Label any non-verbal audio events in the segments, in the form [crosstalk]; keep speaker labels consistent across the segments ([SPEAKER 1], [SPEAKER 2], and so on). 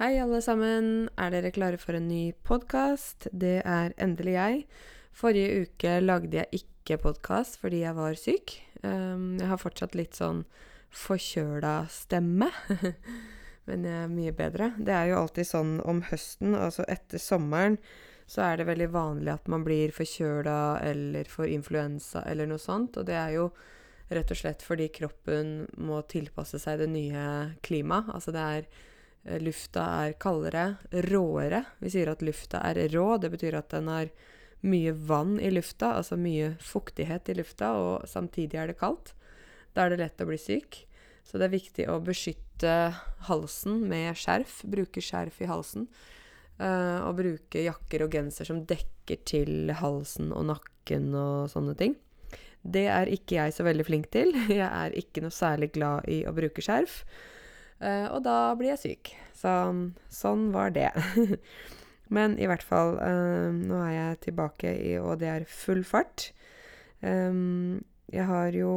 [SPEAKER 1] Hei, alle sammen. Er dere klare for en ny podkast? Det er endelig jeg. Forrige uke lagde jeg ikke podkast fordi jeg var syk. Um, jeg har fortsatt litt sånn forkjøla stemme. [laughs] Men jeg er mye bedre. Det er jo alltid sånn om høsten, altså etter sommeren, så er det veldig vanlig at man blir forkjøla eller får influensa eller noe sånt. Og det er jo rett og slett fordi kroppen må tilpasse seg det nye klimaet. Altså det er lufta er kaldere, råere. Vi sier at lufta er rå. Det betyr at den har mye vann i lufta, altså mye fuktighet i lufta, og samtidig er det kaldt. Da er det lett å bli syk. Så det er viktig å beskytte halsen med skjerf. Bruke skjerf i halsen. Uh, og bruke jakker og genser som dekker til halsen og nakken og sånne ting. Det er ikke jeg så veldig flink til. [laughs] Jeg er ikke noe særlig glad i å bruke skjerf. Uh, og da blir jeg syk. Så sånn var det. [laughs] Men i hvert fall, uh, nå er jeg tilbake i Og det er full fart. Um, jeg har jo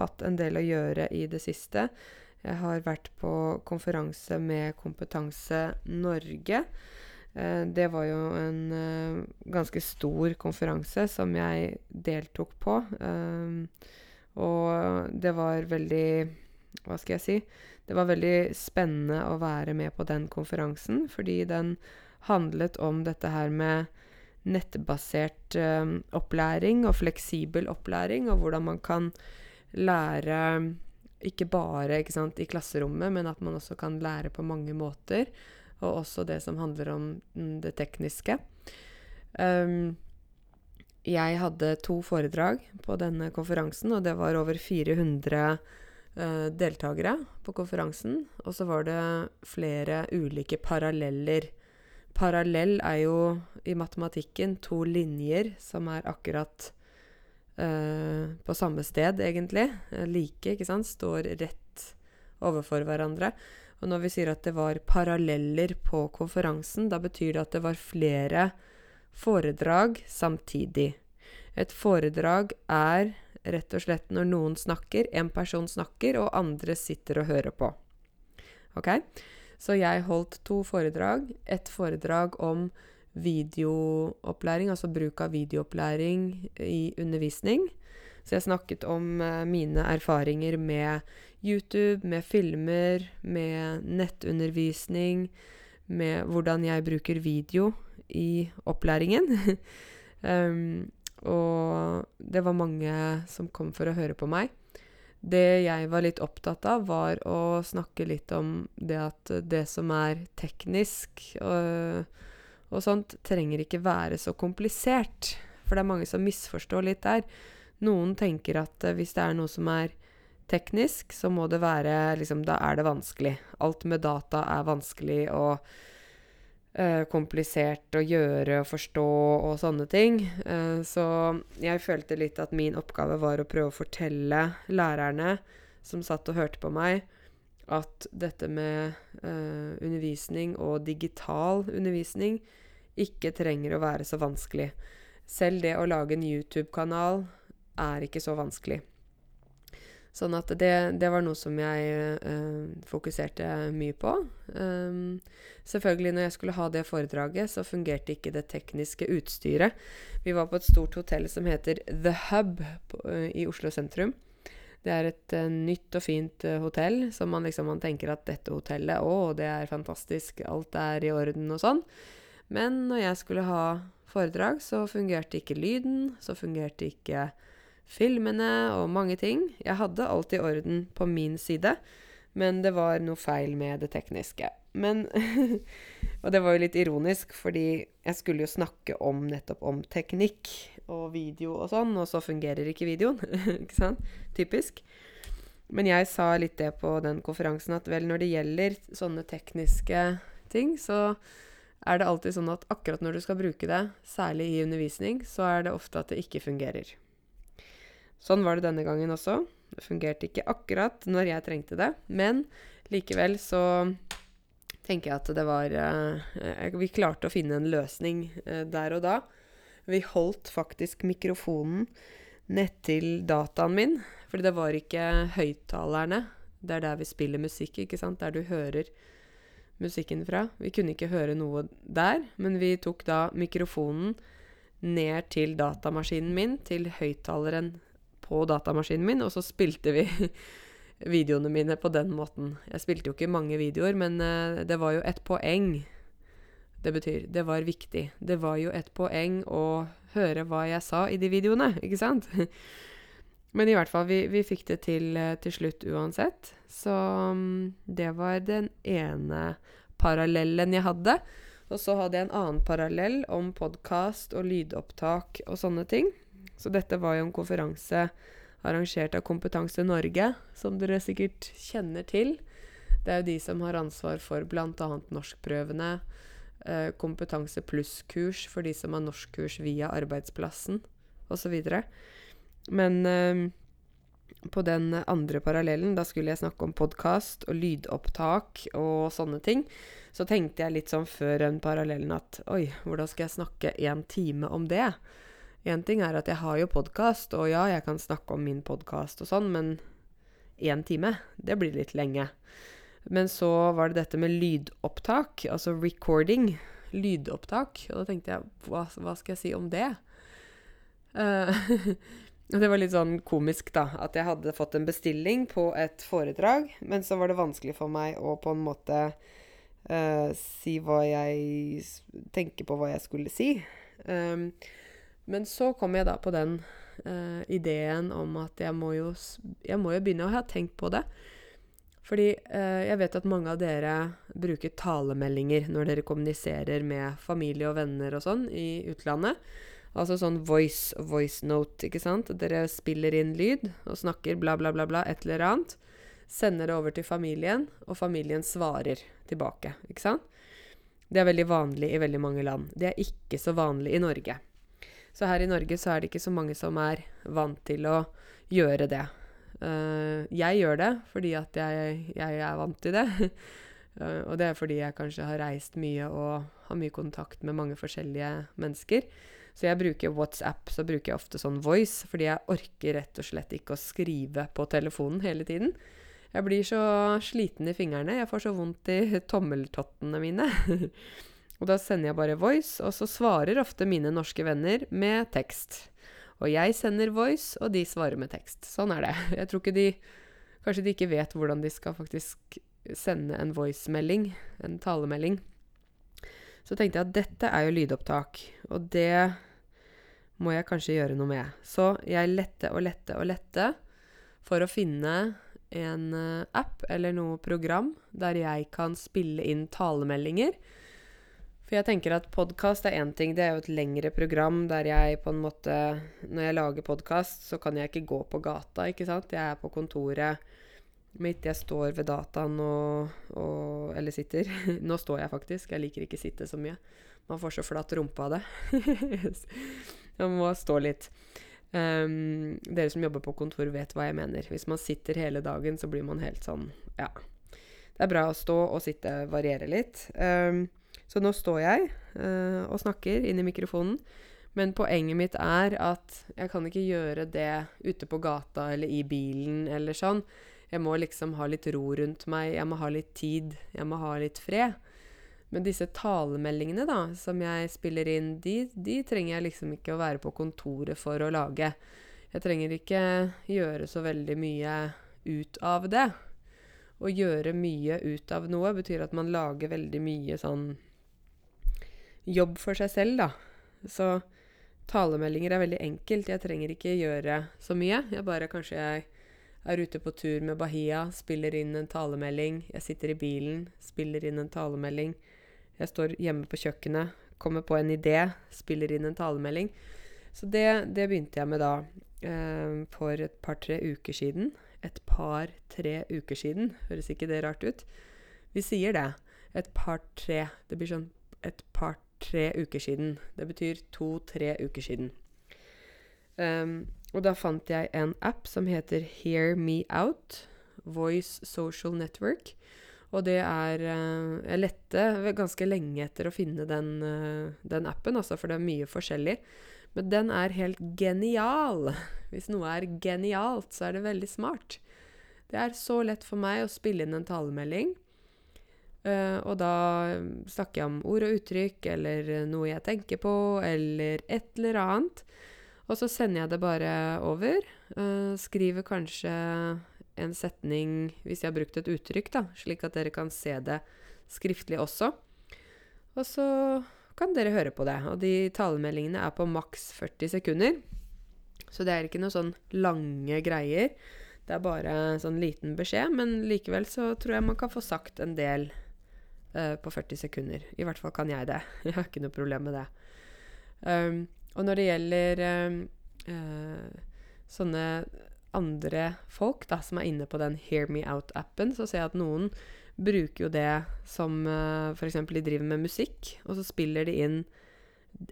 [SPEAKER 1] hatt en del å gjøre i det siste. Jeg har vært på konferanse med Kompetanse Norge. Det var jo en ganske stor konferanse som jeg deltok på. Og det var veldig Hva skal jeg si? Det var veldig spennende å være med på den konferansen, fordi den handlet om dette her med nettbasert eh, opplæring og fleksibel opplæring, og hvordan man kan lære ikke bare ikke sant, i klasserommet, men at man også kan lære på mange måter. Og også det som handler om mm, det tekniske. Um, jeg hadde to foredrag på denne konferansen, og det var over 400 uh, deltakere på konferansen. Og så var det flere ulike paralleller. Parallell er jo i matematikken to linjer som er akkurat uh, på samme sted, egentlig. Uh, like, ikke sant? Står rett overfor hverandre. Og når vi sier at det var paralleller på konferansen, da betyr det at det var flere foredrag samtidig. Et foredrag er rett og slett når noen snakker, en person snakker, og andre sitter og hører på. Ok? Så jeg holdt to foredrag. Et foredrag om videoopplæring, altså bruk av videoopplæring i undervisning. Så jeg snakket om uh, mine erfaringer med YouTube, med filmer, med nettundervisning, med hvordan jeg bruker video i opplæringen. um, [laughs] Og det var mange som kom for å høre på meg. Det jeg var litt opptatt av, var å snakke litt om det at det som er teknisk og, og sånt, trenger ikke være så komplisert. For det er mange som misforstår litt der. Noen tenker at hvis det er noe som er teknisk, så må det være liksom Da er det vanskelig. Alt med data er vanskelig, og Uh, komplisert å gjøre og forstå og sånne ting. Uh, så jeg følte litt at min oppgave var å prøve å fortelle lærerne som satt og hørte på meg, at dette med uh, undervisning og digital undervisning ikke trenger å være så vanskelig. Selv det å lage en YouTube-kanal er ikke så vanskelig. Sånn at det, det var noe som jeg øh, fokuserte mye på. Um, selvfølgelig, når jeg skulle ha det foredraget, så fungerte ikke det tekniske utstyret. Vi var på et stort hotell som heter The Hub på, øh, i Oslo sentrum. Det er et øh, nytt og fint hotell, så man liksom man tenker at dette hotellet, å, det er fantastisk, alt er i orden og sånn. Men når jeg skulle ha foredrag, så fungerte ikke lyden, så fungerte ikke filmene og mange ting. Jeg hadde alt i orden på min side, men det var noe feil med det tekniske. Men [laughs] Og det var jo litt ironisk, fordi jeg skulle jo snakke om nettopp om teknikk og video og sånn, og så fungerer ikke videoen. [laughs] ikke sant? Typisk. Men jeg sa litt det på den konferansen at vel, når det gjelder sånne tekniske ting, så er det alltid sånn at akkurat når du skal bruke det, særlig i undervisning, så er det ofte at det ikke fungerer. Sånn var det denne gangen også. Det fungerte ikke akkurat når jeg trengte det, men likevel så tenker jeg at det var uh, Vi klarte å finne en løsning uh, der og da. Vi holdt faktisk mikrofonen nedtil dataen min, fordi det var ikke høyttalerne. Det er der vi spiller musikk, ikke sant? Der du hører musikken fra. Vi kunne ikke høre noe der, men vi tok da mikrofonen ned til datamaskinen min, til høyttaleren på datamaskinen min, og så spilte vi [laughs] videoene mine på den måten. Jeg spilte jo ikke mange videoer, men uh, det var jo et poeng. Det betyr det var viktig. Det var jo et poeng å høre hva jeg sa i de videoene, ikke sant? [laughs] men i hvert fall, vi, vi fikk det til uh, til slutt uansett. Så um, det var den ene parallellen jeg hadde. Og så hadde jeg en annen parallell om podkast og lydopptak og sånne ting. Så dette var jo en konferanse arrangert av Kompetanse Norge, som dere sikkert kjenner til. Det er jo de som har ansvar for bl.a. norskprøvene, eh, kompetanse pluss-kurs for de som har norskkurs via arbeidsplassen, osv. Men eh, på den andre parallellen, da skulle jeg snakke om podkast og lydopptak og sånne ting, så tenkte jeg litt sånn før den parallellen at oi, hvordan skal jeg snakke én time om det? Én ting er at jeg har jo podkast, og ja, jeg kan snakke om min podkast og sånn, men én time, det blir litt lenge. Men så var det dette med lydopptak, altså recording. Lydopptak. Og da tenkte jeg, hva, hva skal jeg si om det? [laughs] Uh, det var litt sånn komisk, da. At jeg hadde fått en bestilling på et foredrag, men så var det vanskelig for meg å på en måte uh, si hva jeg tenker på hva jeg skulle si. Um, men så kom jeg da på den uh, ideen om at jeg må, jo, jeg må jo begynne å ha tenkt på det. Fordi uh, jeg vet at mange av dere bruker talemeldinger når dere kommuniserer med familie og venner og sånn i utlandet. Altså sånn voice, voice note, ikke sant. Dere spiller inn lyd og snakker bla, bla, bla, bla, et eller annet. Sender det over til familien, og familien svarer tilbake, ikke sant. Det er veldig vanlig i veldig mange land. Det er ikke så vanlig i Norge. Så her i Norge så er det ikke så mange som er vant til å gjøre det. Uh, jeg gjør det fordi at jeg, jeg er vant til det. uh, [laughs] og det er fordi jeg kanskje har reist mye og har mye kontakt med mange forskjellige mennesker. Så jeg bruker WhatsApp, så bruker jeg ofte sånn voice, fordi jeg orker rett og slett ikke å skrive på telefonen hele tiden. Jeg blir så sliten i fingrene. Jeg får så vondt i tommeltottene mine. [laughs] Og da sender jeg bare voice, og så svarer ofte mine norske venner med tekst. Og jeg sender voice, og de svarer med tekst. Sånn er det. [laughs] Jeg tror ikke de Kanskje de ikke vet hvordan de skal faktisk sende en voice-melding, en talemelding. Så tenkte jeg at dette er jo lydopptak, og det må jeg kanskje gjøre noe med. Så jeg lette og lette og lette for å finne en eh, app eller noe program der jeg kan spille inn talemeldinger for jeg tenker at podkast er én ting. Det er jo et lengre program der jeg på en måte Når jeg lager podkast, så kan jeg ikke gå på gata, ikke sant. Jeg er på kontoret mitt. Jeg står ved dataen og, og Eller sitter. [laughs] Nå står jeg faktisk. Jeg liker ikke sitte så mye. Man får så flat rumpe av det. [laughs] Man må stå litt. Um, dere som jobber på kontor, vet hva jeg mener. Hvis man sitter hele dagen, så blir man helt sånn Ja. Det er bra å stå og sitte, variere litt. Um, så nå står jeg uh, og snakker inn i mikrofonen. Men poenget mitt er at jeg kan ikke gjøre det ute på gata eller i bilen eller sånn. Jeg må liksom ha litt ro rundt meg, jeg må ha litt tid, jeg må ha litt fred. Men disse talemeldingene da, som jeg spiller inn, de, de trenger jeg liksom ikke å være på kontoret for å lage. Jeg trenger ikke gjøre så veldig mye ut av det. Å gjøre mye ut av noe betyr at man lager veldig mye sånn jobb for seg selv, da. Så talemeldinger er veldig enkelt. Jeg trenger ikke gjøre så mye. Jeg bare kanskje jeg er ute på tur med Bahia, spiller inn en talemelding. Jeg sitter i bilen, spiller inn en talemelding. Jeg står hjemme på kjøkkenet, kommer på en idé, spiller inn en talemelding. Så det, det begynte jeg med da eh, for et par-tre uker siden. Et par-tre uker siden. Høres ikke det rart ut? Vi sier det. Et par-tre. Det blir sånn et par-tre tre uker siden. Det betyr to-tre uker siden. Um, og da fant jeg en app som heter Hear Me Out. Voice Social Network. Og det er uh, Jeg lette ganske lenge etter å finne den, uh, den appen, altså, for det er mye forskjellig. Men den er helt genial. [laughs] Hvis noe er genialt, så er det veldig smart. Det er så lett for meg å spille inn en talemelding. Uh, og da snakker jeg om ord og uttrykk, eller noe jeg tenker på, eller et eller annet. Og så sender jeg det bare over. Uh, skriver kanskje en setning hvis jeg har brukt et uttrykk, da, slik at dere kan se det skriftlig også. Og så kan dere høre på det. Og de talemeldingene er på maks 40 sekunder. Så det er ikke noe sånn lange greier. Det er bare sånn liten beskjed, men likevel så tror jeg man kan få sagt en del uh, på 40 sekunder. I hvert fall kan jeg det. [laughs] Jeg har ikke noe problem med det. Um, og når det gjelder um, uh, sånne andre folk da, som er inne på den Hear Me Out-appen, så ser jeg at noen bruker jo det som uh, f.eks. de driver med musikk, og så spiller de inn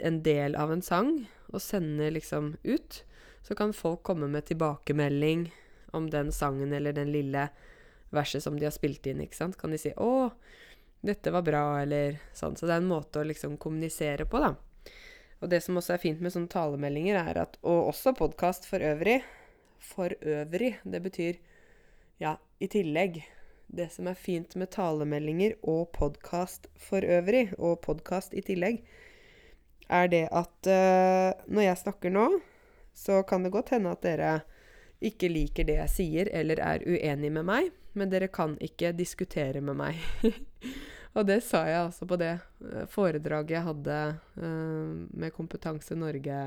[SPEAKER 1] en del av en sang og sender liksom ut. Så kan folk komme med tilbakemelding om den sangen eller den lille verset som de har spilt inn, ikke sant. Kan de si 'Å, dette var bra', eller sånn. Så det er en måte å liksom kommunisere på, da. Og det som også er fint med sånne talemeldinger, er at Og også podkast for øvrig. For øvrig. Det betyr ja, i tillegg. Det som er fint med talemeldinger og podkast for øvrig, og podkast i tillegg, er det at uh, når jeg snakker nå, så kan det godt hende at dere ikke liker det jeg sier, eller er uenig med meg, men dere kan ikke diskutere med meg. [laughs] Og det sa jeg altså på det uh, foredraget jeg hadde uh, med Kompetanse Norge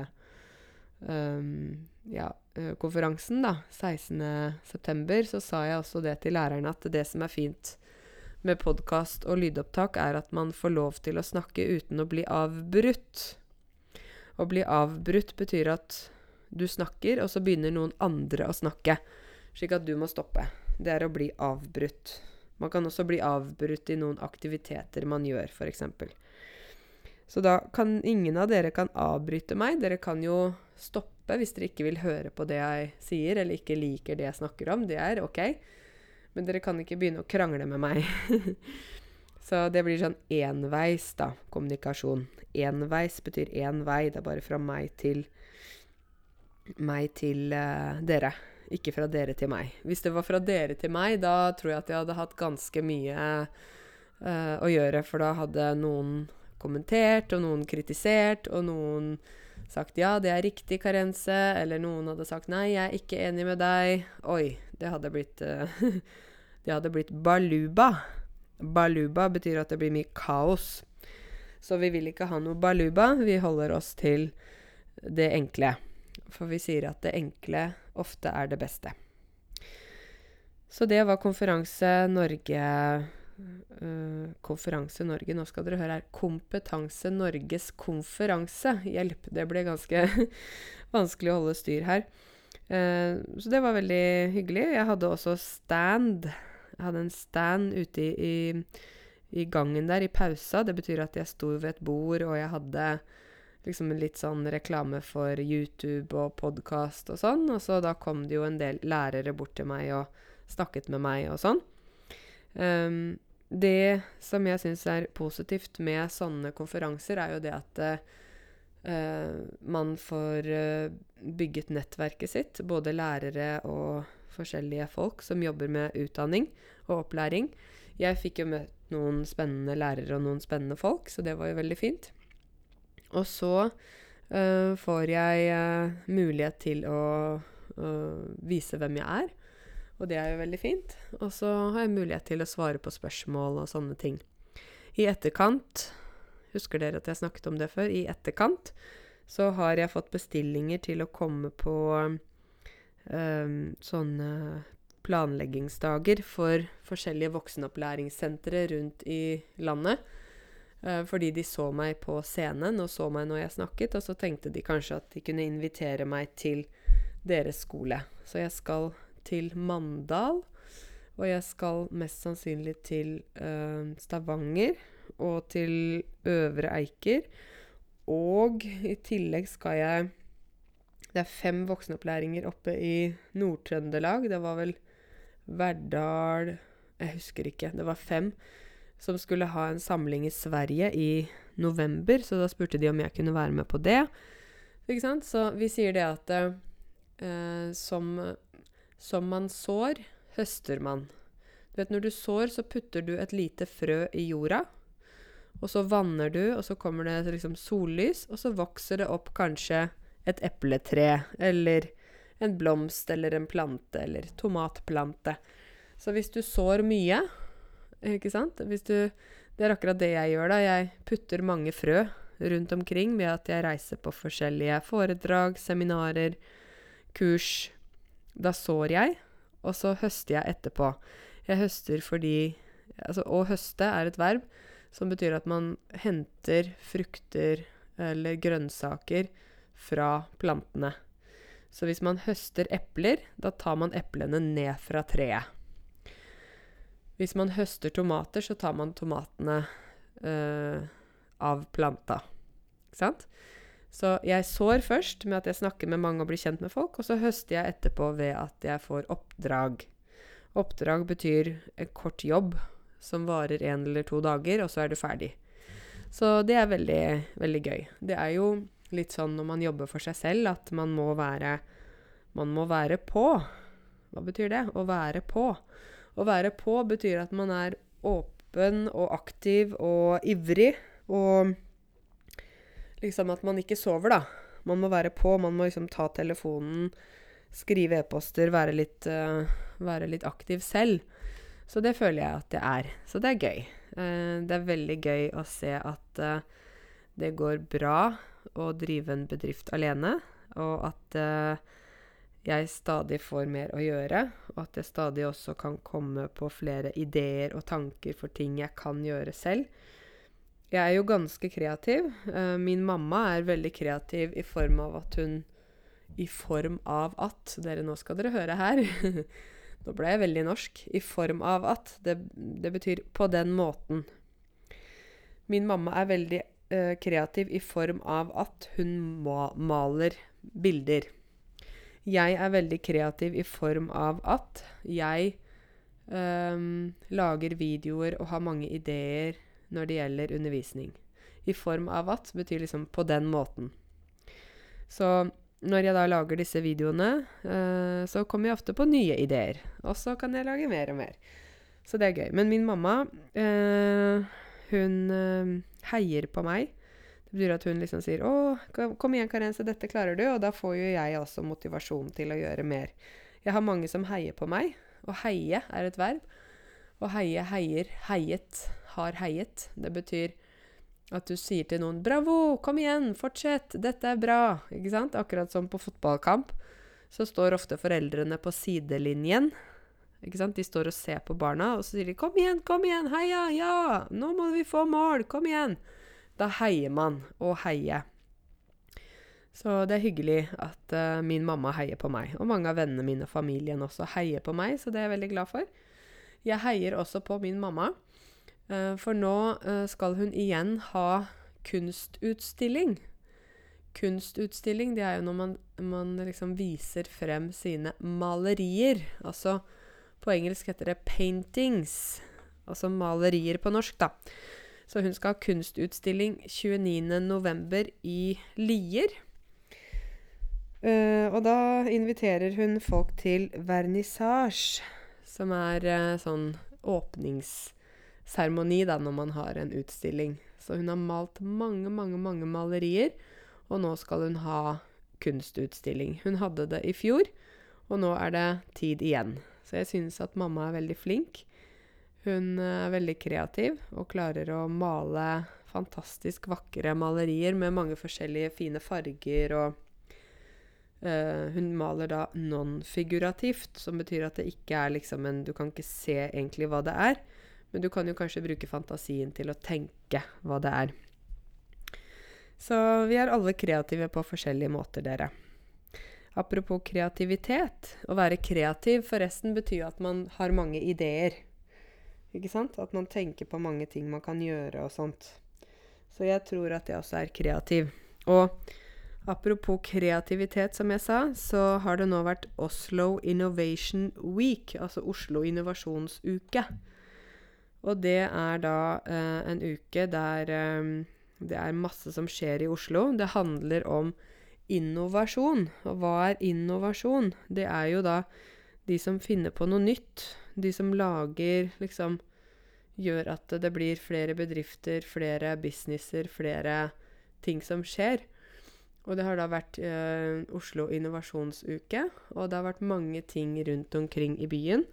[SPEAKER 1] um, ja, konferansen, da, 16.9., så sa jeg også det til lærerne at det som er fint med podkast og lydopptak, er at man får lov til å snakke uten å bli avbrutt. Å bli avbrutt betyr at du snakker, og så begynner noen andre å snakke, slik at du må stoppe. Det er å bli avbrutt. Man kan også bli avbrutt i noen aktiviteter man gjør, f.eks. Så da kan ingen av dere kan avbryte meg. Dere kan jo stoppe hvis dere ikke vil høre på det jeg sier, eller ikke liker det jeg snakker om. Det er OK. Men dere kan ikke begynne å krangle med meg. [laughs] Så det blir sånn enveis, da, kommunikasjon. Enveis betyr én vei. Det er bare fra meg til meg til uh, dere ikke fra dere til meg. Hvis det var fra dere til meg, da tror jeg at jeg hadde hatt ganske mye uh, å gjøre, for da hadde noen kommentert, og noen kritisert, og noen sagt 'ja, det er riktig, Karense', eller noen hadde sagt 'nei, jeg er ikke enig med deg'. Oi, det hadde blitt uh, [laughs] Det hadde blitt baluba. Baluba betyr at det blir mye kaos. Så vi vil ikke ha noe baluba. Vi holder oss til det enkle. For vi sier at det enkle ofte er det beste. Så det var Konferanse Norge uh, Konferanse Norge Nå skal dere høre her. Kompetanse Norges konferanse. Hjelp, det ble ganske [laughs] vanskelig å holde styr her. Uh, så det var veldig hyggelig. Jeg hadde også stand. Jeg hadde en stand ute i, i, i gangen der, i pausa. Det betyr at jeg sto ved et bord, og jeg hadde liksom litt sånn reklame for YouTube og podkast og sånn. Og så da kom det jo en del lærere bort til meg og snakket med meg og sånn. Um, det som jeg syns er positivt med sånne konferanser, er jo det at uh, man får uh, bygget nettverket sitt. Både lærere og forskjellige folk som jobber med utdanning og opplæring. Jeg fikk jo møtt noen spennende lærere og noen spennende folk, så det var jo veldig fint. Og så uh, får jeg uh, mulighet til å uh, vise hvem jeg er. Og det er jo veldig fint. Og så har jeg mulighet til å svare på spørsmål og sånne ting. I etterkant Husker dere at jeg snakket om det før? I etterkant så har jeg fått bestillinger til å komme på um, sånne planleggingsdager for forskjellige voksenopplæringssentre rundt i landet. Uh, fordi de så meg på scenen og så meg når jeg snakket, og så tenkte de kanskje at de kunne invitere meg til deres skole. Så jeg skal til Mandal, og jeg skal mest sannsynlig til uh, Stavanger og til Øvre Eiker. Og i tillegg skal jeg Det er fem voksenopplæringer oppe i Nord-Trøndelag. Det var vel Verdal Jeg husker ikke. Det var fem som skulle ha en samling i Sverige i november, så da spurte de om jeg kunne være med på det. Ikke sant? Så vi sier det at eh, som, som man sår, høster man. Du vet, når du sår, så putter du et lite frø i jorda. Og så vanner du, og så kommer det liksom sollys, og så vokser det opp kanskje et epletre eller en blomst eller en plante eller tomatplante. Så hvis du sår mye, ikke sant hvis du, Det er akkurat det jeg gjør, da. Jeg putter mange frø rundt omkring ved at jeg reiser på forskjellige foredrag, seminarer, kurs. Da sår jeg, og så høster jeg etterpå. Jeg høster fordi Altså, å høste er et verb som betyr at man henter frukter eller grønnsaker fra plantene. Så hvis man høster epler, da tar man eplene ned fra treet. Hvis man høster tomater, så tar man tomatene øh, av planta. Ikke sant? Så jeg sår først med at jeg snakker med mange og blir kjent med folk, og så høster jeg etterpå ved at jeg får oppdrag. Oppdrag betyr en kort jobb som varer én eller to dager, og så er du ferdig. Så det er veldig, veldig gøy. Det er jo litt sånn når man jobber for seg selv, at man må være Man må være på. Hva betyr det? Å være på. Å være på betyr at man er åpen og aktiv og ivrig, og liksom at man ikke sover, da. Man må være på, man må liksom ta telefonen, skrive e-poster, være litt, uh, være litt aktiv selv. Så det føler jeg at det er. Så det er gøy. Uh, det er veldig gøy å se at uh, det går bra å drive en bedrift alene, og at jeg stadig får mer å gjøre, og at jeg stadig også kan komme på flere ideer og tanker for ting jeg kan gjøre selv. Jeg er jo ganske kreativ. Uh, min mamma er veldig kreativ i form av at hun I form av at Dere, nå skal dere høre her. [laughs] Nå ble jeg veldig norsk. I form av at. Det, det betyr på den måten. Min mamma er veldig uh, kreativ i form av at hun ma maler bilder. Jeg er veldig kreativ i form av at jeg um, lager videoer og har mange ideer når det gjelder undervisning. I form av at betyr liksom på den måten. Så når jeg da lager disse videoene, uh, så kommer jeg ofte på nye ideer. Og så kan jeg lage mer og mer. Så det er gøy. Men min mamma, uh, hun uh, heier på meg. Det betyr at hun liksom sier 'Å, kom igjen, Karense, dette klarer du.' Og da får jo jeg også motivasjon til å gjøre mer. Jeg har mange som heier på meg. Og heie er et verb. Å heie, heier, heiet, har heiet. Det betyr at du sier til noen 'Bravo! Kom igjen! Fortsett! Dette er bra!' Ikke sant? Akkurat som på fotballkamp. Så står ofte foreldrene på sidelinjen. Ikke sant? De står og ser på barna, og så sier de 'Kom igjen! Kom igjen! Heia! Ja! Nå må vi få mål! Kom igjen!' Da heier man og heier. Så det er hyggelig at uh, min mamma heier på meg. Og mange av vennene mine og familien også heier på meg, så det er jeg veldig glad for. Jeg heier også på min mamma. Uh, for nå uh, skal hun igjen ha kunstutstilling. Kunstutstilling, det er jo når man, man liksom viser frem sine malerier. Altså på engelsk heter det 'paintings'. Altså malerier på norsk, da. Så hun skal ha kunstutstilling 29.11. i Lier. Uh, og da inviterer hun folk til vernissasje, som er uh, sånn åpningsseremoni da, når man har en utstilling. Så hun har malt mange, mange, mange malerier, og nå skal hun ha kunstutstilling. Hun hadde det i fjor, og nå er det tid igjen. Så jeg synes at mamma er veldig flink. Hun er veldig kreativ og klarer å male fantastisk vakre malerier med mange forskjellige fine farger og uh, Hun maler da non-figurativt, som betyr at det ikke er liksom en Du kan ikke se egentlig hva det er. Men du kan jo kanskje bruke fantasien til å tenke hva det er. Så vi er alle kreative på forskjellige måter, dere. Apropos kreativitet. Å være kreativ forresten betyr at man har mange ideer. Ikke sant? At man tenker på mange ting man kan gjøre og sånt. Så jeg tror at jeg også er kreativ. Og apropos kreativitet, som jeg sa, så har det nå vært Oslo Innovation Week, altså Oslo innovasjonsuke. Og det er da eh, en uke der eh, det er masse som skjer i Oslo. Det handler om innovasjon. Og hva er innovasjon? Det er jo da de som finner på noe nytt, de som lager liksom Gjør at det blir flere bedrifter, flere businesser, flere ting som skjer. Og det har da vært eh, Oslo innovasjonsuke, og det har vært mange ting rundt omkring i byen.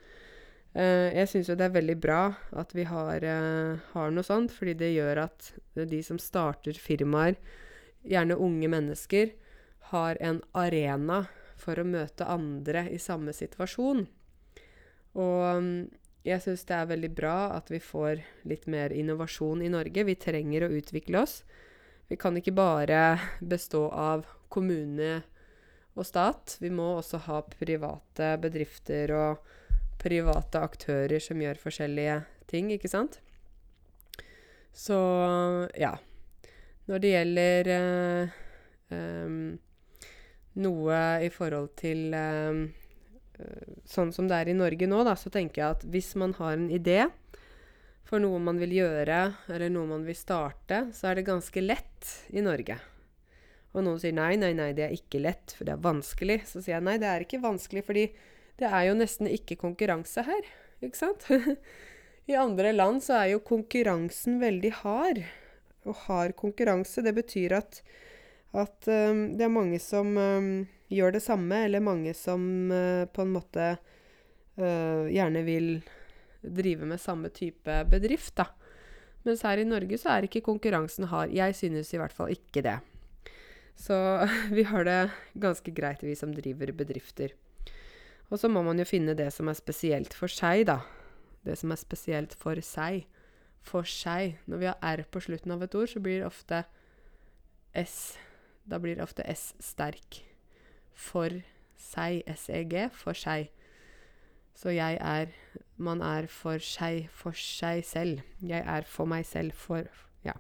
[SPEAKER 1] Eh, jeg syns jo det er veldig bra at vi har, eh, har, noe sånt, fordi det gjør at de som starter firmaer, gjerne unge mennesker, har en arena for å møte andre i samme situasjon. Og mm, jeg syns det er veldig bra at vi får litt mer innovasjon i Norge. Vi trenger å utvikle oss. Vi kan ikke bare bestå av kommune og stat. Vi må også ha private bedrifter og private aktører som gjør forskjellige ting, ikke sant? Så ja. Når det gjelder uh, um, noe i forhold til um, sånn som det er i Norge nå, da, så tenker jeg at hvis man har en idé for noe man vil gjøre, eller noe man vil starte, så er det ganske lett i Norge. Og noen sier nei, nei, nei, det er ikke lett, for det er vanskelig. Så sier jeg nei, det er ikke vanskelig, fordi det er jo nesten ikke konkurranse her. Ikke sant? [laughs] I andre land så er jo konkurransen veldig hard. Og hard konkurranse, det betyr at at um, det er mange som um, gjør det samme, eller mange som uh, på en måte uh, gjerne vil drive med samme type bedrift, da. Mens her i Norge så er ikke konkurransen hard. Jeg synes i hvert fall ikke det. Så [laughs] vi har det ganske greit, vi som driver bedrifter. Og så må man jo finne det som er spesielt for seg, da. Det som er spesielt for seg. For seg. Når vi har R på slutten av et ord, så blir det ofte S da blir det ofte S sterk. For seg, SEG, for seg. Så jeg er Man er for seg, for seg selv. Jeg er for meg selv, for Ja.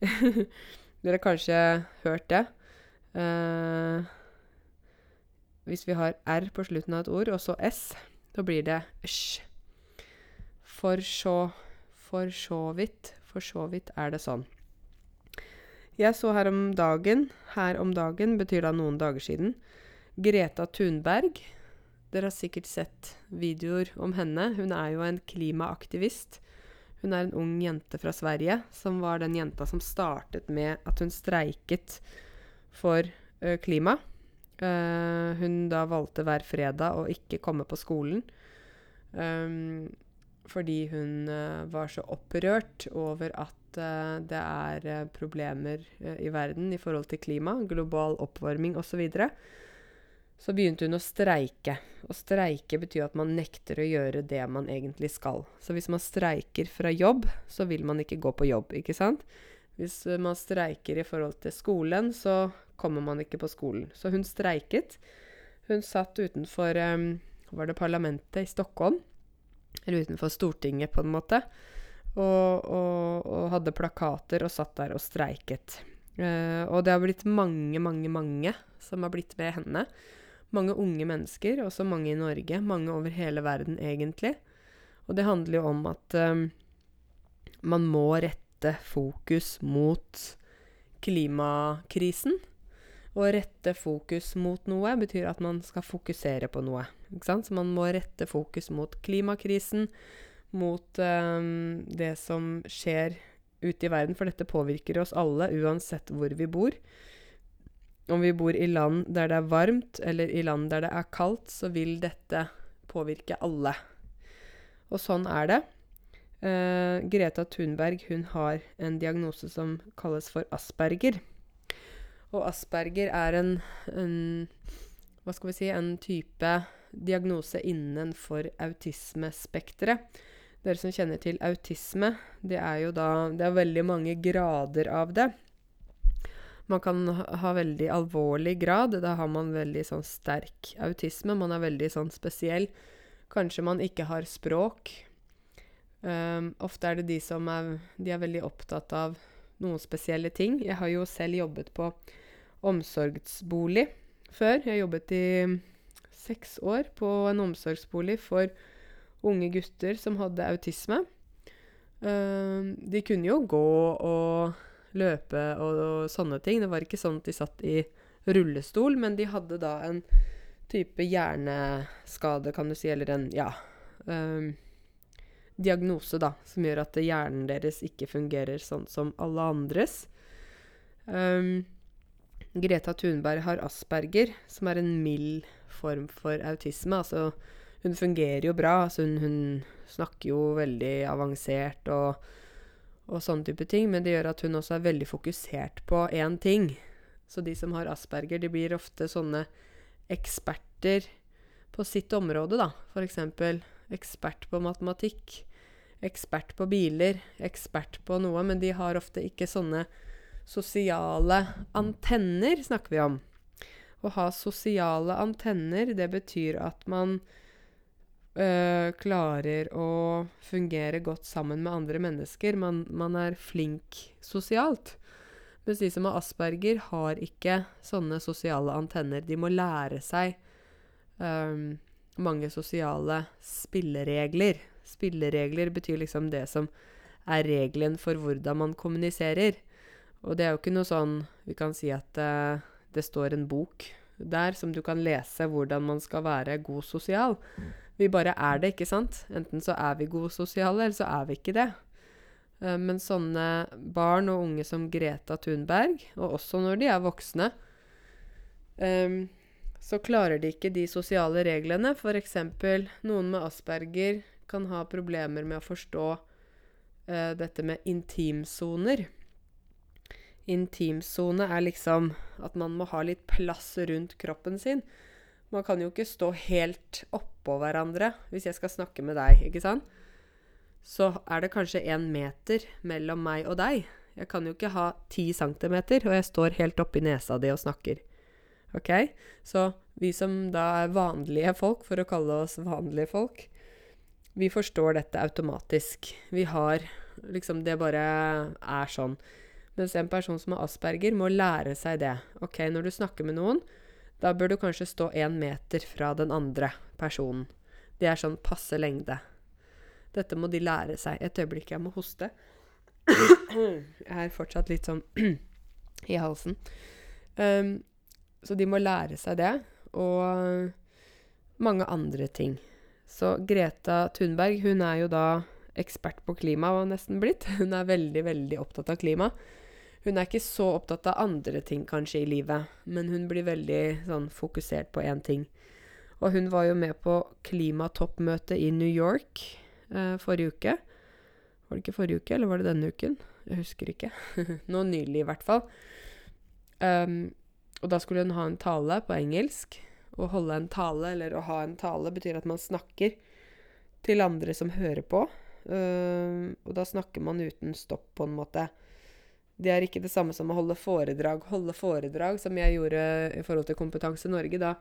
[SPEAKER 1] [laughs] Dere har kanskje hørt det. Uh, hvis vi har R på slutten av et ord, og så S, da blir det sj. For så For så vidt. For så vidt er det sånn. Jeg så her om dagen Her om dagen betyr da noen dager siden. Greta Thunberg. Dere har sikkert sett videoer om henne. Hun er jo en klimaaktivist. Hun er en ung jente fra Sverige som var den jenta som startet med at hun streiket for ø, klima. Uh, hun da valgte hver fredag å ikke komme på skolen. Um, fordi hun uh, var så opprørt over at uh, det er uh, problemer uh, i verden i forhold til klima, global oppvarming osv., så, videre, så begynte hun å streike. Å streike betyr at man nekter å gjøre det man egentlig skal. Så hvis man streiker fra jobb, så vil man ikke gå på jobb, ikke sant? Hvis man streiker i forhold til skolen, så kommer man ikke på skolen. Så hun streiket. Hun satt utenfor um, Var det parlamentet i Stockholm? Eller utenfor Stortinget, på en måte. Og, og, og, hadde plakater og satt der og streiket. Uh, og det har blitt mange, mange, mange som har blitt med henne. Mange unge mennesker, også mange i Norge. Mange over hele verden, egentlig. Og det handler jo om at um, man må rette fokus mot klimakrisen. Å rette fokus mot noe betyr at man skal fokusere på noe. Så man må rette fokus mot klimakrisen mot um, det som skjer ute i verden, for dette påvirker oss alle uansett hvor vi bor. Om vi bor i land der det er varmt, eller i land der det er kaldt, så vil dette påvirke alle. Og sånn er det. Uh, Greta Thunberg hun har en diagnose som kalles for asperger. Og asperger er en, en Hva skal vi si En type diagnose innenfor autismespekteret. Dere som kjenner til autisme, det er jo da Det er veldig mange grader av det. Man kan ha veldig alvorlig grad. Da har man veldig sånn sterk autisme. Man er veldig sånn spesiell. Kanskje man ikke har språk. Um, ofte er det de som er De er veldig opptatt av noen spesielle ting. Jeg har jo selv jobbet på omsorgsbolig før. Jeg jobbet i seks år på en omsorgsbolig for unge gutter som hadde autisme. Uh, de kunne jo gå og løpe og, og, sånne ting. Det var ikke sånn at de satt i rullestol, men de hadde da en type hjerneskade, kan du si, eller en ja, um, diagnose, da, som gjør at hjernen deres ikke fungerer sånn som alle andres. Um, Greta Thunberg har asperger, som er en mild form for autisme. Altså, hun fungerer jo bra. Altså, hun, hun, snakker jo veldig avansert og, og sånne type ting, men det gjør at hun også er veldig fokusert på én ting. Så de som har asperger, de blir ofte sånne eksperter på sitt område, da. Eksempel ekspert på matematikk, ekspert på biler, ekspert på noe, men de har ofte ikke sånne sosiale antenner, snakker vi om. Å ha sosiale antenner, det betyr at man øh, klarer å fungere godt sammen med andre mennesker. Man, man er flink sosialt. Mens de som har asperger, har ikke sånne sosiale antenner. De må lære seg um, mange sosiale spilleregler. Spilleregler betyr liksom det som er regelen for hvordan man kommuniserer. Og det er jo ikke noe sånn Vi kan si at uh, det står en bok der som du kan lese hvordan man skal være god sosial. Vi bare er det, ikke sant? Enten så er vi gode sosiale, eller så er vi ikke det. Uh, men sånne barn og unge som Greta Thunberg, og også når de er voksne, um, så klarer de ikke de sosiale reglene. F.eks. noen med asperger kan ha problemer med å forstå uh, dette med intimsoner. Intimsone er liksom at man må ha litt plass rundt kroppen sin. Man kan jo ikke stå helt oppå hverandre hvis jeg skal snakke med deg, ikke sant? Så er det kanskje én meter mellom meg og deg. Jeg kan jo ikke ha ti centimeter, og jeg står helt oppi nesa di og snakker. OK? Så vi som da er vanlige folk, for å kalle oss vanlige folk, vi forstår dette automatisk. Vi har liksom Det bare er sånn. Mens en person som har asperger, må lære seg det. OK, når du snakker med noen, da bør du kanskje stå én meter fra den andre personen. Det er sånn passe lengde. Dette må de lære seg. Et øyeblikk, jeg må hoste. Jeg er fortsatt litt sånn [clears throat] i halsen. Um, så de må lære seg det. Og mange andre ting. Så Greta Thunberg, hun er jo da ekspert på klima, var nesten blitt. [laughs] Hun er veldig, veldig opptatt av klima. Hun er ikke så opptatt av andre ting kanskje i livet, men hun blir veldig sånn fokusert på én ting. Og hun var jo med på klimatoppmøtet i New York eh, forrige uke. Var det ikke forrige uke, eller var det denne uken? Jeg husker ikke. [laughs] Nå nylig, i hvert fall. Um, og da skulle hun ha en tale på engelsk. Å holde en tale, eller å ha en tale, betyr at man snakker til andre som hører på. Um, og da snakker man uten stopp, på en måte. Det er ikke det samme som å holde foredrag. Holde foredrag, som jeg gjorde i forhold til Kompetanse Norge, da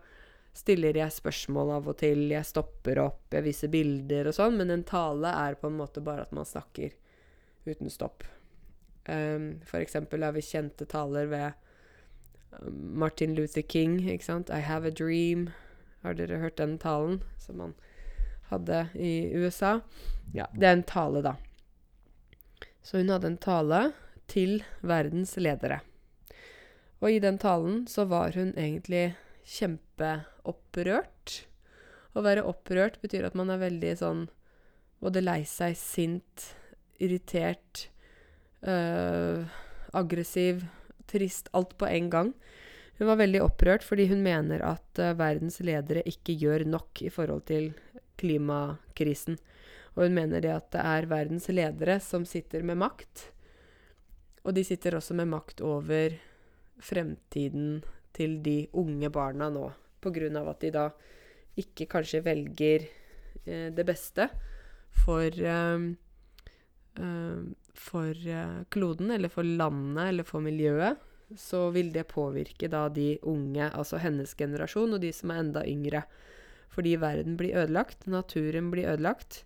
[SPEAKER 1] stiller jeg spørsmål av og til, jeg stopper opp, jeg viser bilder og sånn, men en tale er på en måte bare at man snakker uten stopp. Um, for eksempel har vi kjente taler ved um, Martin Luther King, ikke sant? I have a dream. Har dere hørt den talen som han hadde i USA? Ja, det er en tale, da. Så hun hadde en tale til verdens ledere. Og i den talen så var hun egentlig kjempeopprørt. Å være opprørt betyr at man er veldig sånn både lei seg, sint, irritert, øh, aggressiv, trist. Alt på en gang. Hun var veldig opprørt fordi hun mener at uh, verdens ledere ikke gjør nok i forhold til klimakrisen. Og hun mener det at det er verdens ledere som sitter med makt, og de sitter også med makt over fremtiden til de unge barna nå, av at de da ikke kanskje velger eh, det beste for eh, eh, for eh, kloden, eller for landet, eller for miljøet, så vil det påvirke da de unge, altså hennes generasjon, og de som er enda yngre. Fordi verden blir ødelagt, naturen blir ødelagt.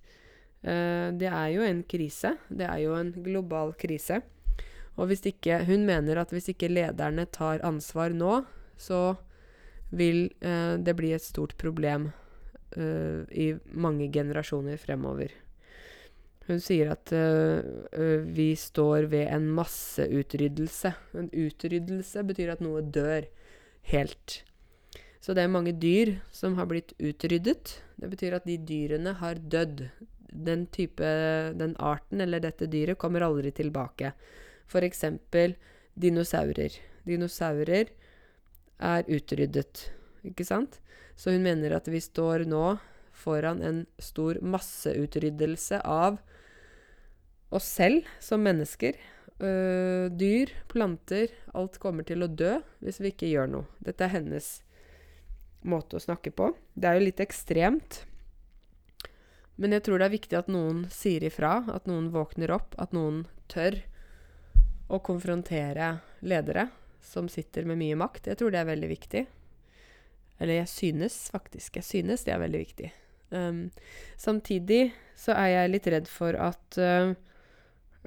[SPEAKER 1] Eh, det er jo en krise. Det er jo en global krise. Og hvis ikke Hun mener at hvis ikke lederne tar ansvar nå, så vil eh, det bli et stort problem eh, i mange generasjoner fremover. Hun sier at eh, vi står ved en masseutryddelse. En utryddelse betyr at noe dør helt. Så det er mange dyr som har blitt utryddet. Det betyr at de dyrene har dødd. Den type, den arten eller dette dyret kommer aldri tilbake. Eksempel dinosaurer. Dinosaurer er utryddet, ikke sant? Så hun mener at vi står nå foran en stor masseutryddelse av oss selv som mennesker. Uh, dyr, planter, alt kommer til å dø hvis vi ikke gjør noe. Dette er hennes måte å snakke på. Det er jo litt ekstremt. Men jeg tror det er viktig at noen sier ifra, at noen våkner opp, at noen tør å konfrontere ledere som sitter med mye makt. Jeg tror det er veldig viktig. Eller jeg synes faktisk. Jeg synes det er veldig viktig. Um, samtidig så er jeg litt redd for at uh,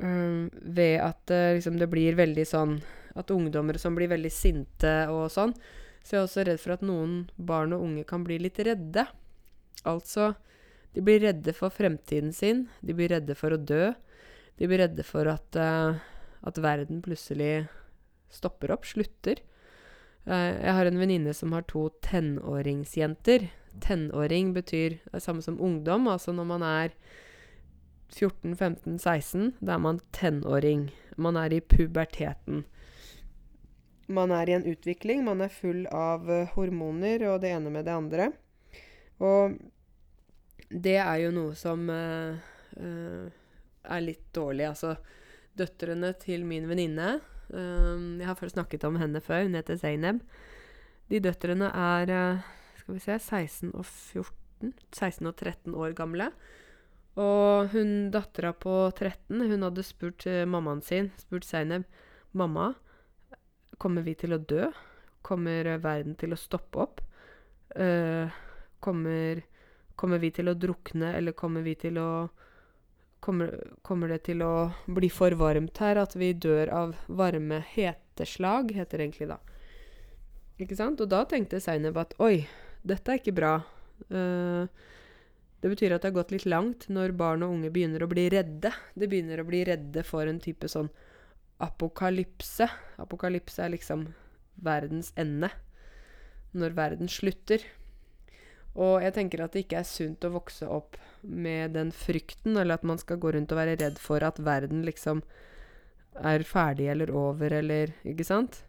[SPEAKER 1] um, Ved at uh, liksom det blir veldig sånn At ungdommer som blir veldig sinte og sånn, så jeg er også redd for at noen barn og unge kan bli litt redde. Altså De blir redde for fremtiden sin. De blir redde for å dø. De blir redde for at, uh, at verden plutselig stopper opp, slutter. Uh, jeg har en venninne som har to tenåringsjenter. Tenåring betyr det samme som ungdom. Altså når man er 14, 15, 16, da er man tenåring. Man er i puberteten. Man er i en utvikling. Man er full av uh, hormoner og det ene med det andre. Og det er jo noe som uh, er litt dårlig. Altså, døtrene til min venninne Jeg har først snakket om henne før. Hun heter Zaineb. De døtrene er skal vi se 16 og 14 16 og 13 år gamle. Og hun dattera på 13, hun hadde spurt uh, mammaen sin, spurt Zaineb, 'Mamma, kommer vi til å dø? Kommer verden til å stoppe opp? Uh, kommer, kommer, vi til å drukne, eller kommer vi til å kommer, kommer, det til å bli for varmt her, at vi dør av varme heteslag, heter det egentlig da. Ikke sant? Og da tenkte Zainab at oi, dette er ikke bra. Uh, det betyr at det har gått litt langt når barn og unge begynner å bli redde. De begynner å bli redde for en type sånn apokalypse. Apokalypse er liksom verdens ende. Når verden slutter. Og jeg tenker at det ikke er sunt å vokse opp med den frykten, eller at man skal gå rundt og være redd for at verden liksom er ferdig eller over, eller Ikke sant?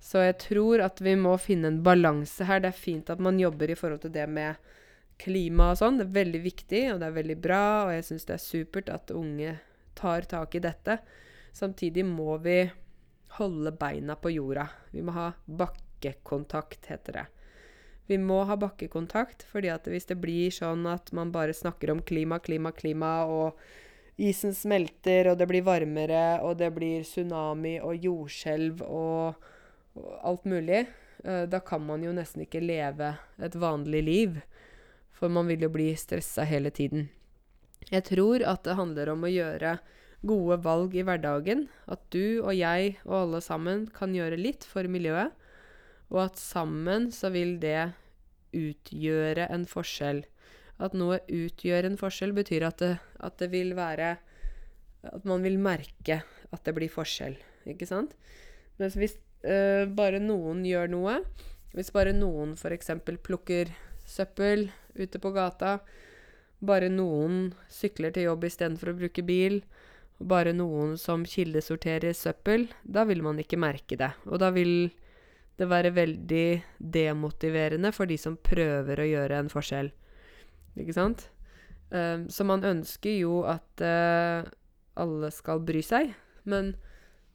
[SPEAKER 1] Så jeg tror at vi må finne en balanse her. Det er fint at man jobber i forhold til det med klima og sånn. Det er veldig viktig, og det er veldig bra, og jeg syns det er supert at unge tar tak i dette. Samtidig må vi holde beina på jorda. Vi må ha bakkekontakt, heter det. Vi må ha bakkekontakt, fordi at hvis det blir sånn at man bare snakker om klima, klima, klima, og isen smelter, og det blir varmere, og det blir tsunami og jordskjelv og, og alt mulig, uh, da kan man jo nesten ikke leve et vanlig liv. For man vil jo bli stressa hele tiden. Jeg tror at det handler om å gjøre gode valg i hverdagen. At du og jeg og alle sammen kan gjøre litt for miljøet. Og at sammen så vil det utgjøre en forskjell. At noe utgjør en forskjell, betyr at det, at det vil være At man vil merke at det blir forskjell, ikke sant? Mens hvis øh, bare noen gjør noe Hvis bare noen f.eks. plukker søppel ute på gata. Bare noen sykler til jobb istedenfor å bruke bil. Bare noen som kildesorterer søppel. Da vil man ikke merke det. Og da vil det være veldig demotiverende for de som prøver å gjøre en forskjell. Ikke sant? Um, så man ønsker jo at uh, alle skal bry seg, men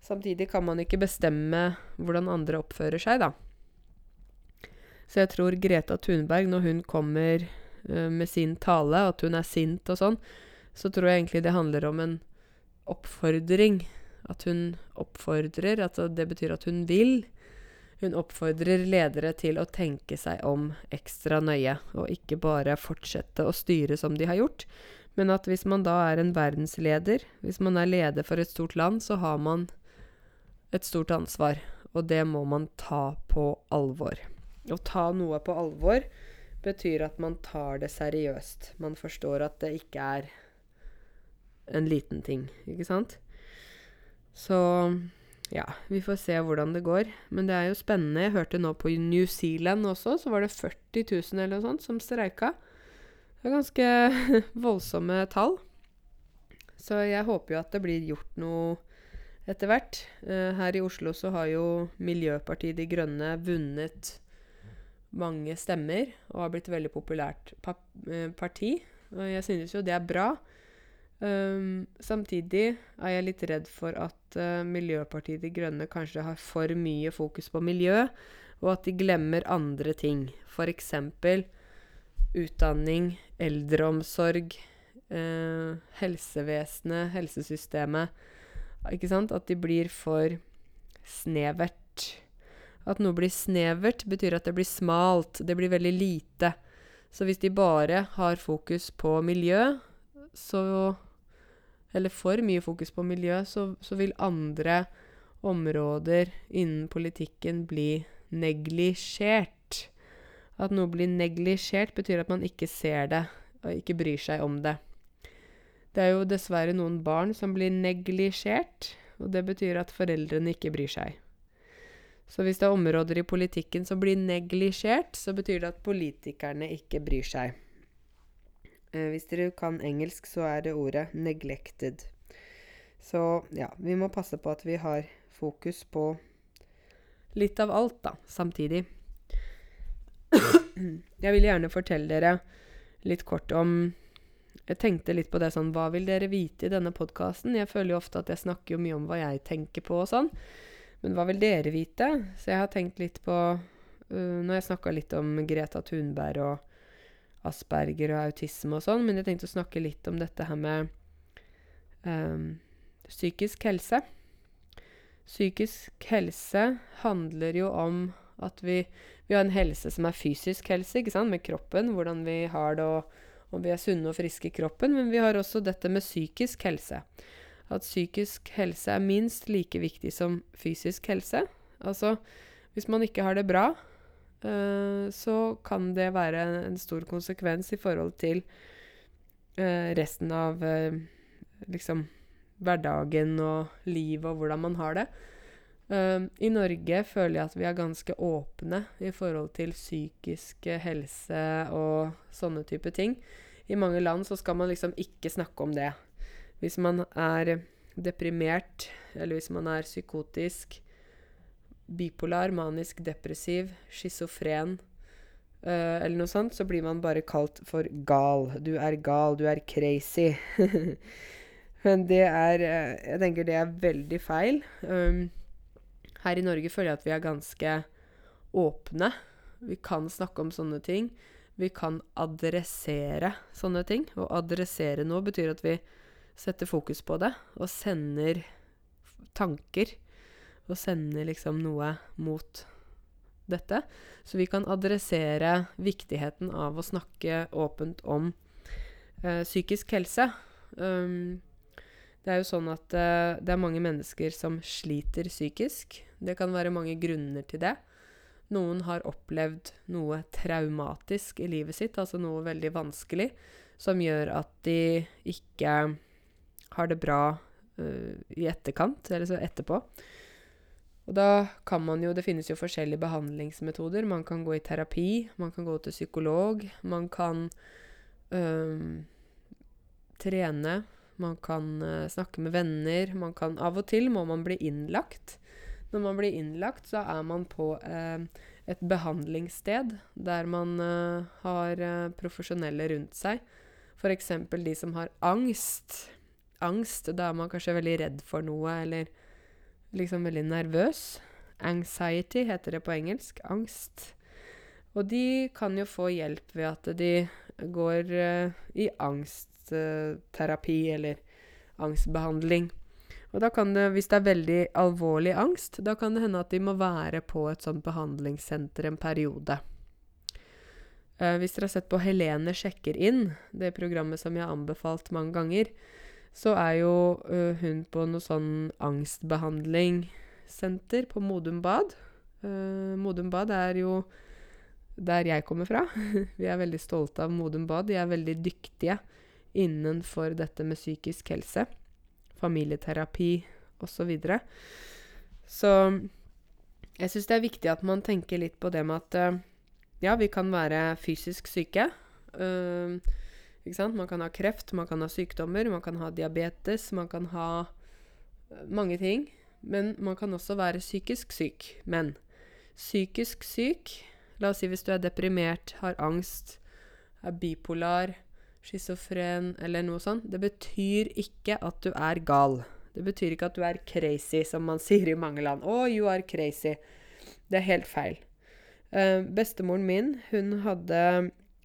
[SPEAKER 1] samtidig kan man ikke bestemme hvordan andre oppfører seg, da. Så jeg tror Greta Thunberg, når hun kommer uh, med sin tale, at hun er sint og sånn, så tror jeg egentlig det handler om en oppfordring. At hun oppfordrer, Altså det betyr at hun vil. Hun oppfordrer ledere til å tenke seg om ekstra nøye, og ikke bare fortsette å styre som de har gjort. Men at hvis man da er en verdensleder, hvis man er leder for et stort land, så har man et stort ansvar. Og det må man ta på alvor. Å ta noe på alvor betyr at man tar det seriøst. Man forstår at det ikke er en liten ting, ikke sant? Så ja, vi får se hvordan det går. Men det er jo spennende. Jeg hørte nå på New Zealand også, så var det 40 000 eller noe sånt som streika. Det er ganske [laughs] voldsomme tall. Så jeg håper jo at det blir gjort noe etter hvert. Uh, her i Oslo så har jo Miljøpartiet De Grønne vunnet mange stemmer og har blitt et veldig populært pa uh, parti. Og jeg synes jo det er bra. Um, samtidig er jeg litt redd for at uh, Miljøpartiet De Grønne kanskje har for mye fokus på miljø, og at de glemmer andre ting. F.eks. utdanning, eldreomsorg, eh, helsevesenet, helsesystemet. Ikke sant? At de blir for snevert. At noe blir snevert, betyr at det blir smalt. Det blir veldig lite. Så hvis de bare har fokus på miljø, så Eller for mye fokus på miljø, så, så vil andre områder innen politikken bli neglisjert. At noe blir neglisjert, betyr at man ikke ser det og ikke bryr seg om det. Det er jo dessverre noen barn som blir neglisjert, og det betyr at foreldrene ikke bryr seg. Så hvis det er områder i politikken som blir neglisjert, så betyr det at politikerne ikke bryr seg. Eh, hvis dere kan engelsk, så er det ordet 'neglected'. Så ja, vi må passe på at vi har fokus på litt av alt, da, samtidig. [clears throat] Jeg vil gjerne fortelle dere litt kort om Jeg tenkte litt på det sånn Hva vil dere vite i denne podkasten? Jeg føler jo ofte at jeg snakker jo mye om hva jeg tenker på og sånn. Men hva vil dere vite? Så jeg har tenkt litt på uh, Når jeg snakka litt om Greta Thunberg og Asperger og autisme og sånn, men jeg tenkte å snakke litt om dette her med um, psykisk helse. Psykisk helse handler jo om at vi, vi, har en helse som er fysisk helse, ikke sant, med kroppen, hvordan vi har det, og om vi er sunne og friske i kroppen, men vi har også dette med psykisk helse. At psykisk helse er minst like viktig som fysisk helse. Altså, hvis man ikke har det bra, Eh, så kan det være en stor konsekvens i forhold til uh, resten av uh, liksom hverdagen og livet og hvordan man har det. I Norge føler jeg at vi er ganske åpne i forhold til psykisk helse og sånne type ting. I mange land så skal man liksom ikke snakke om det. Hvis man er deprimert, eller hvis man er psykotisk, bipolar, manisk depressiv, schizofren uh, eller noe sånt, så blir man bare kalt for gal. Du er gal, du er crazy. [laughs] Men det er uh, Jeg tenker det er veldig feil. Um, her i Norge føler jeg at vi er ganske åpne. Vi kan snakke om sånne ting. Vi kan adressere sånne ting. Å adressere noe betyr at vi setter fokus på det og sender tanker og sender liksom noe mot dette. Så vi kan adressere viktigheten av å snakke åpent om eh, psykisk helse. Um, det er jo sånn at uh, det er mange mennesker som sliter psykisk. Det kan være mange grunner til det. Noen har opplevd noe traumatisk i livet sitt, altså noe veldig vanskelig, som gjør at de ikke har det bra uh, i etterkant, eller så etterpå. Og da kan man jo Det finnes jo forskjellige behandlingsmetoder. Man kan gå i terapi, man kan gå til psykolog, man kan øh, trene, man kan øh, snakke med venner, man kan Av og til må man bli innlagt. Når man blir innlagt, så er man på øh, et behandlingssted der man øh, har øh, profesjonelle rundt seg. F.eks. de som har angst. Angst, da er man kanskje veldig redd for noe, eller liksom veldig nervøs. Anxiety heter det på engelsk. Angst. Og de kan jo få hjelp ved at de går uh, i angstterapi uh, eller angstbehandling. Og da kan det, hvis det er veldig alvorlig angst, da kan det hende at de må være på et sånt behandlingssenter en periode. Uh, hvis dere har sett på Helene sjekker inn, det programmet som jeg har anbefalt mange ganger, så er jo uh, hun på noe sånn angstbehandlingssenter på Modum Bad. Uh, Modum Bad er jo der jeg kommer fra. [laughs] Vi er veldig stolte av Modum Bad. De er veldig dyktige innenfor dette med psykisk helse, familieterapi osv. Så, videre. Så jeg syns det er viktig at man tenker litt på det med at uh, ja, vi kan være fysisk syke. Uh? Man kan ha kreft, man kan ha sykdommer, man kan ha diabetes, man kan ha uh, mange ting. Men man kan også være psykisk syk. Men psykisk syk La oss si hvis du er deprimert, har angst, er bipolar, schizofren eller noe sånt. Det betyr ikke at du er gal. Det betyr ikke at du er crazy, som man [laughs] sier i mange land. Oh, you are crazy. Det er helt feil. Uh, bestemoren min, hun hadde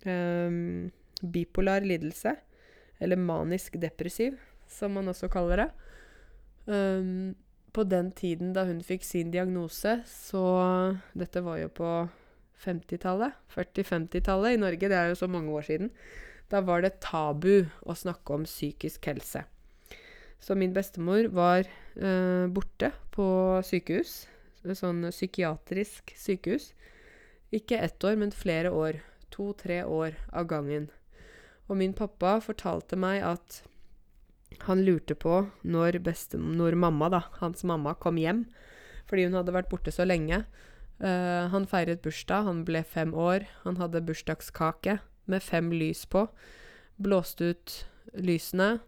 [SPEAKER 1] um, bipolar lidelse. Eller manisk depressiv, som man også kaller det. Um, på den tiden da hun fikk sin diagnose, så Dette var jo på 50-tallet. 40-50-tallet i Norge. Det er jo så mange år siden. Da var det tabu å snakke om psykisk helse. Så min bestemor var eh, borte på sykehus. Sånn psykiatrisk sykehus. Ikke ett år, men flere år. To-tre år av gangen. Og min pappa fortalte meg at han lurte på når, når mamma, da, hans mamma, kom hjem. Fordi hun hadde vært borte så lenge. Uh, han feiret bursdag, han ble fem år. Han hadde bursdagskake med fem lys på. Blåste ut lysene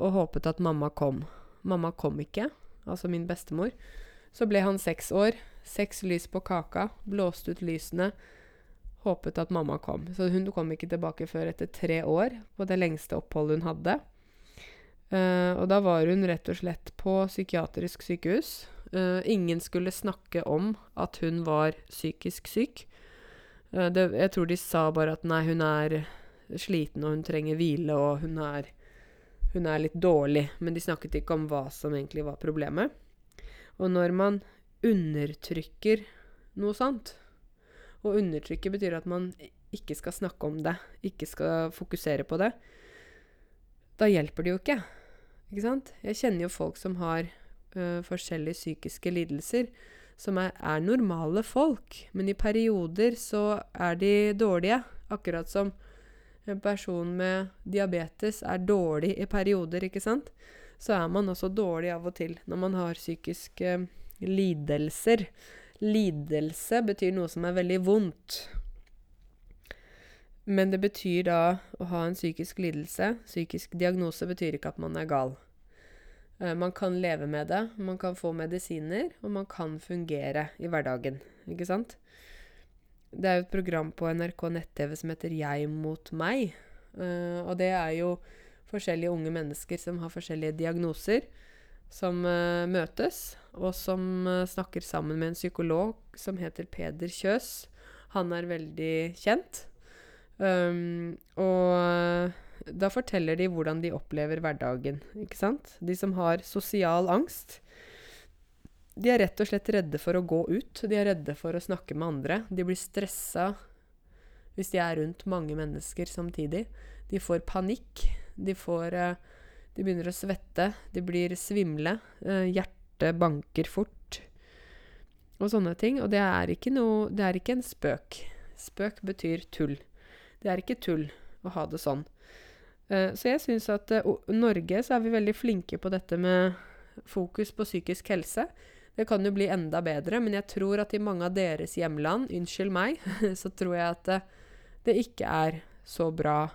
[SPEAKER 1] og håpet at mamma kom. Mamma kom ikke, altså min bestemor. Så ble han seks år. Seks lys på kaka, blåste ut lysene. Håpet at mamma kom. Så hun kom ikke tilbake før etter tre år, på det lengste oppholdet hun hadde. Uh, og da var hun rett og slett på psykiatrisk sykehus. Uh, ingen skulle snakke om at hun var psykisk syk. Uh, det, jeg tror de sa bare at nei, hun er sliten og hun trenger hvile og hun er, hun er litt dårlig. Men de snakket ikke om hva som egentlig var problemet. Og når man undertrykker noe sånt Og undertrykke betyr at man ikke skal snakke om det, ikke skal fokusere på det. Da hjelper det jo ikke. Ikke sant? Jeg kjenner jo folk som har uh, forskjellige psykiske lidelser, som er, er, normale folk. Men i perioder så er de dårlige. Akkurat som en person med diabetes er dårlig i perioder, ikke sant? Så er man også dårlig av og til når man har psykiske lidelser. Lidelse betyr noe som er veldig vondt. Men det betyr da å ha en psykisk lidelse. Psykisk diagnose betyr ikke at man er gal. Uh, man kan leve med det, man kan få medisiner, og man kan fungere i hverdagen. Ikke sant? Det er jo et program på NRK nett-TV som heter Jeg mot meg. Uh, og det er jo forskjellige unge mennesker som har forskjellige diagnoser, som uh, møtes, og som snakker sammen med en psykolog som heter Peder Kjøs. Han er veldig kjent. Um, og da forteller de hvordan de opplever hverdagen, ikke sant? De som har sosial angst, de er rett og slett redde for å gå ut. De er redde for å snakke med andre. De blir stressa hvis de er rundt mange mennesker samtidig. De får panikk. De får uh, De begynner å svette. De blir svimle. Uh, hjertet banker fort. Og sånne ting. Og det er ikke noe Det er ikke en spøk. Spøk betyr tull. Det er ikke tull å ha det sånn. Uh, så jeg syns at uh, Norge så er vi veldig flinke på dette med fokus på psykisk helse. Det kan jo bli enda bedre, men jeg tror at i mange av deres hjemland, unnskyld meg, [laughs] så tror jeg at det, det ikke er så bra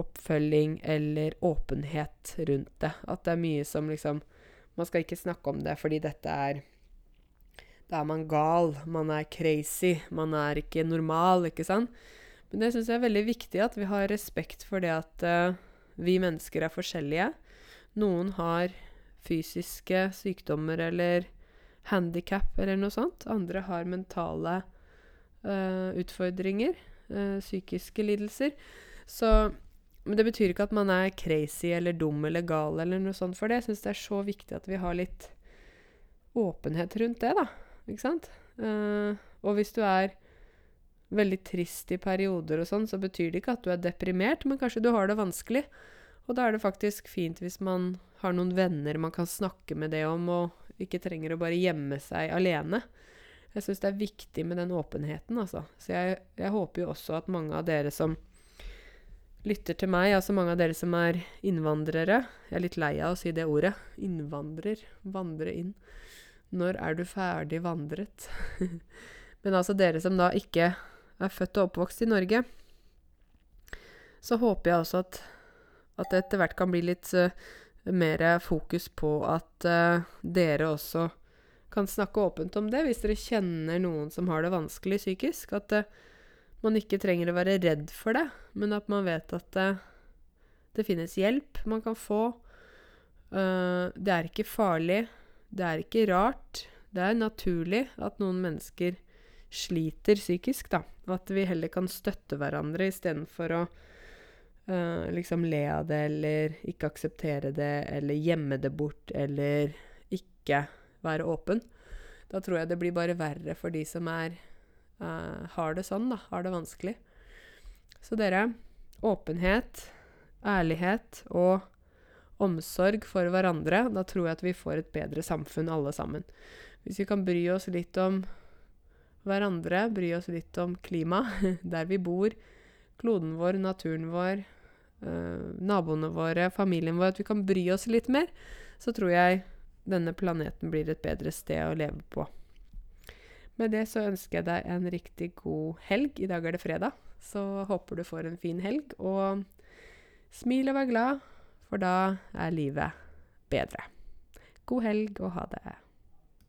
[SPEAKER 1] oppfølging eller åpenhet rundt det. At det er mye som liksom Man skal ikke snakke om det fordi dette er Da er man gal, man er crazy, man er ikke normal, ikke sant? Men det syns jeg er veldig viktig at vi har respekt for det at uh, vi mennesker er forskjellige. Noen har fysiske sykdommer eller handikap eller noe sånt. Andre har mentale uh, utfordringer. Uh, psykiske lidelser. Så Men det betyr ikke at man er crazy eller dum eller gal eller noe sånt for det. Jeg syns det er så viktig at vi har litt åpenhet rundt det, da. Ikke sant? Uh, og hvis du er veldig trist i perioder og sånn, så betyr det ikke at du er deprimert, men kanskje du har det vanskelig. Og da er det faktisk fint hvis man har noen venner man kan snakke med det om, og ikke trenger å bare gjemme seg alene. Jeg syns det er viktig med den åpenheten, altså. Så jeg, jeg, håper jo også at mange av dere som lytter til meg, altså mange av dere som er innvandrere Jeg er litt lei av å si det ordet. Innvandrer. Vandre inn. Når er du ferdig vandret? [laughs] Men altså dere som da ikke er født og oppvokst i Norge, så håper jeg også at, at det etter hvert kan bli litt uh, mer fokus på at uh, dere også kan snakke åpent om det, hvis dere kjenner noen som har det vanskelig psykisk. At uh, man ikke trenger å være redd for det, men at man vet at det finnes hjelp man kan få. det er ikke farlig. Det er ikke rart. Det er naturlig at noen mennesker sliter psykisk, da. At vi heller kan støtte hverandre istedenfor å uh, liksom le av det, eller ikke akseptere det, eller gjemme det bort, eller ikke være åpen. Da tror jeg det blir bare verre for de som er uh, har det sånn, da. Har det vanskelig. Så dere, åpenhet, ærlighet og omsorg for hverandre, da tror jeg at vi får et bedre samfunn alle sammen. Hvis vi kan bry oss litt om hverandre, bry oss litt om klima, [laughs] der vi bor, kloden vår, naturen vår, øh, naboene våre, familien vår, at vi kan bry oss litt mer, så tror jeg denne planeten blir et bedre sted å leve på. Med det så ønsker jeg deg en riktig god helg. I dag er det fredag, så håper du får en fin helg. Og smil og vær glad, for da er livet bedre. God helg og ha det.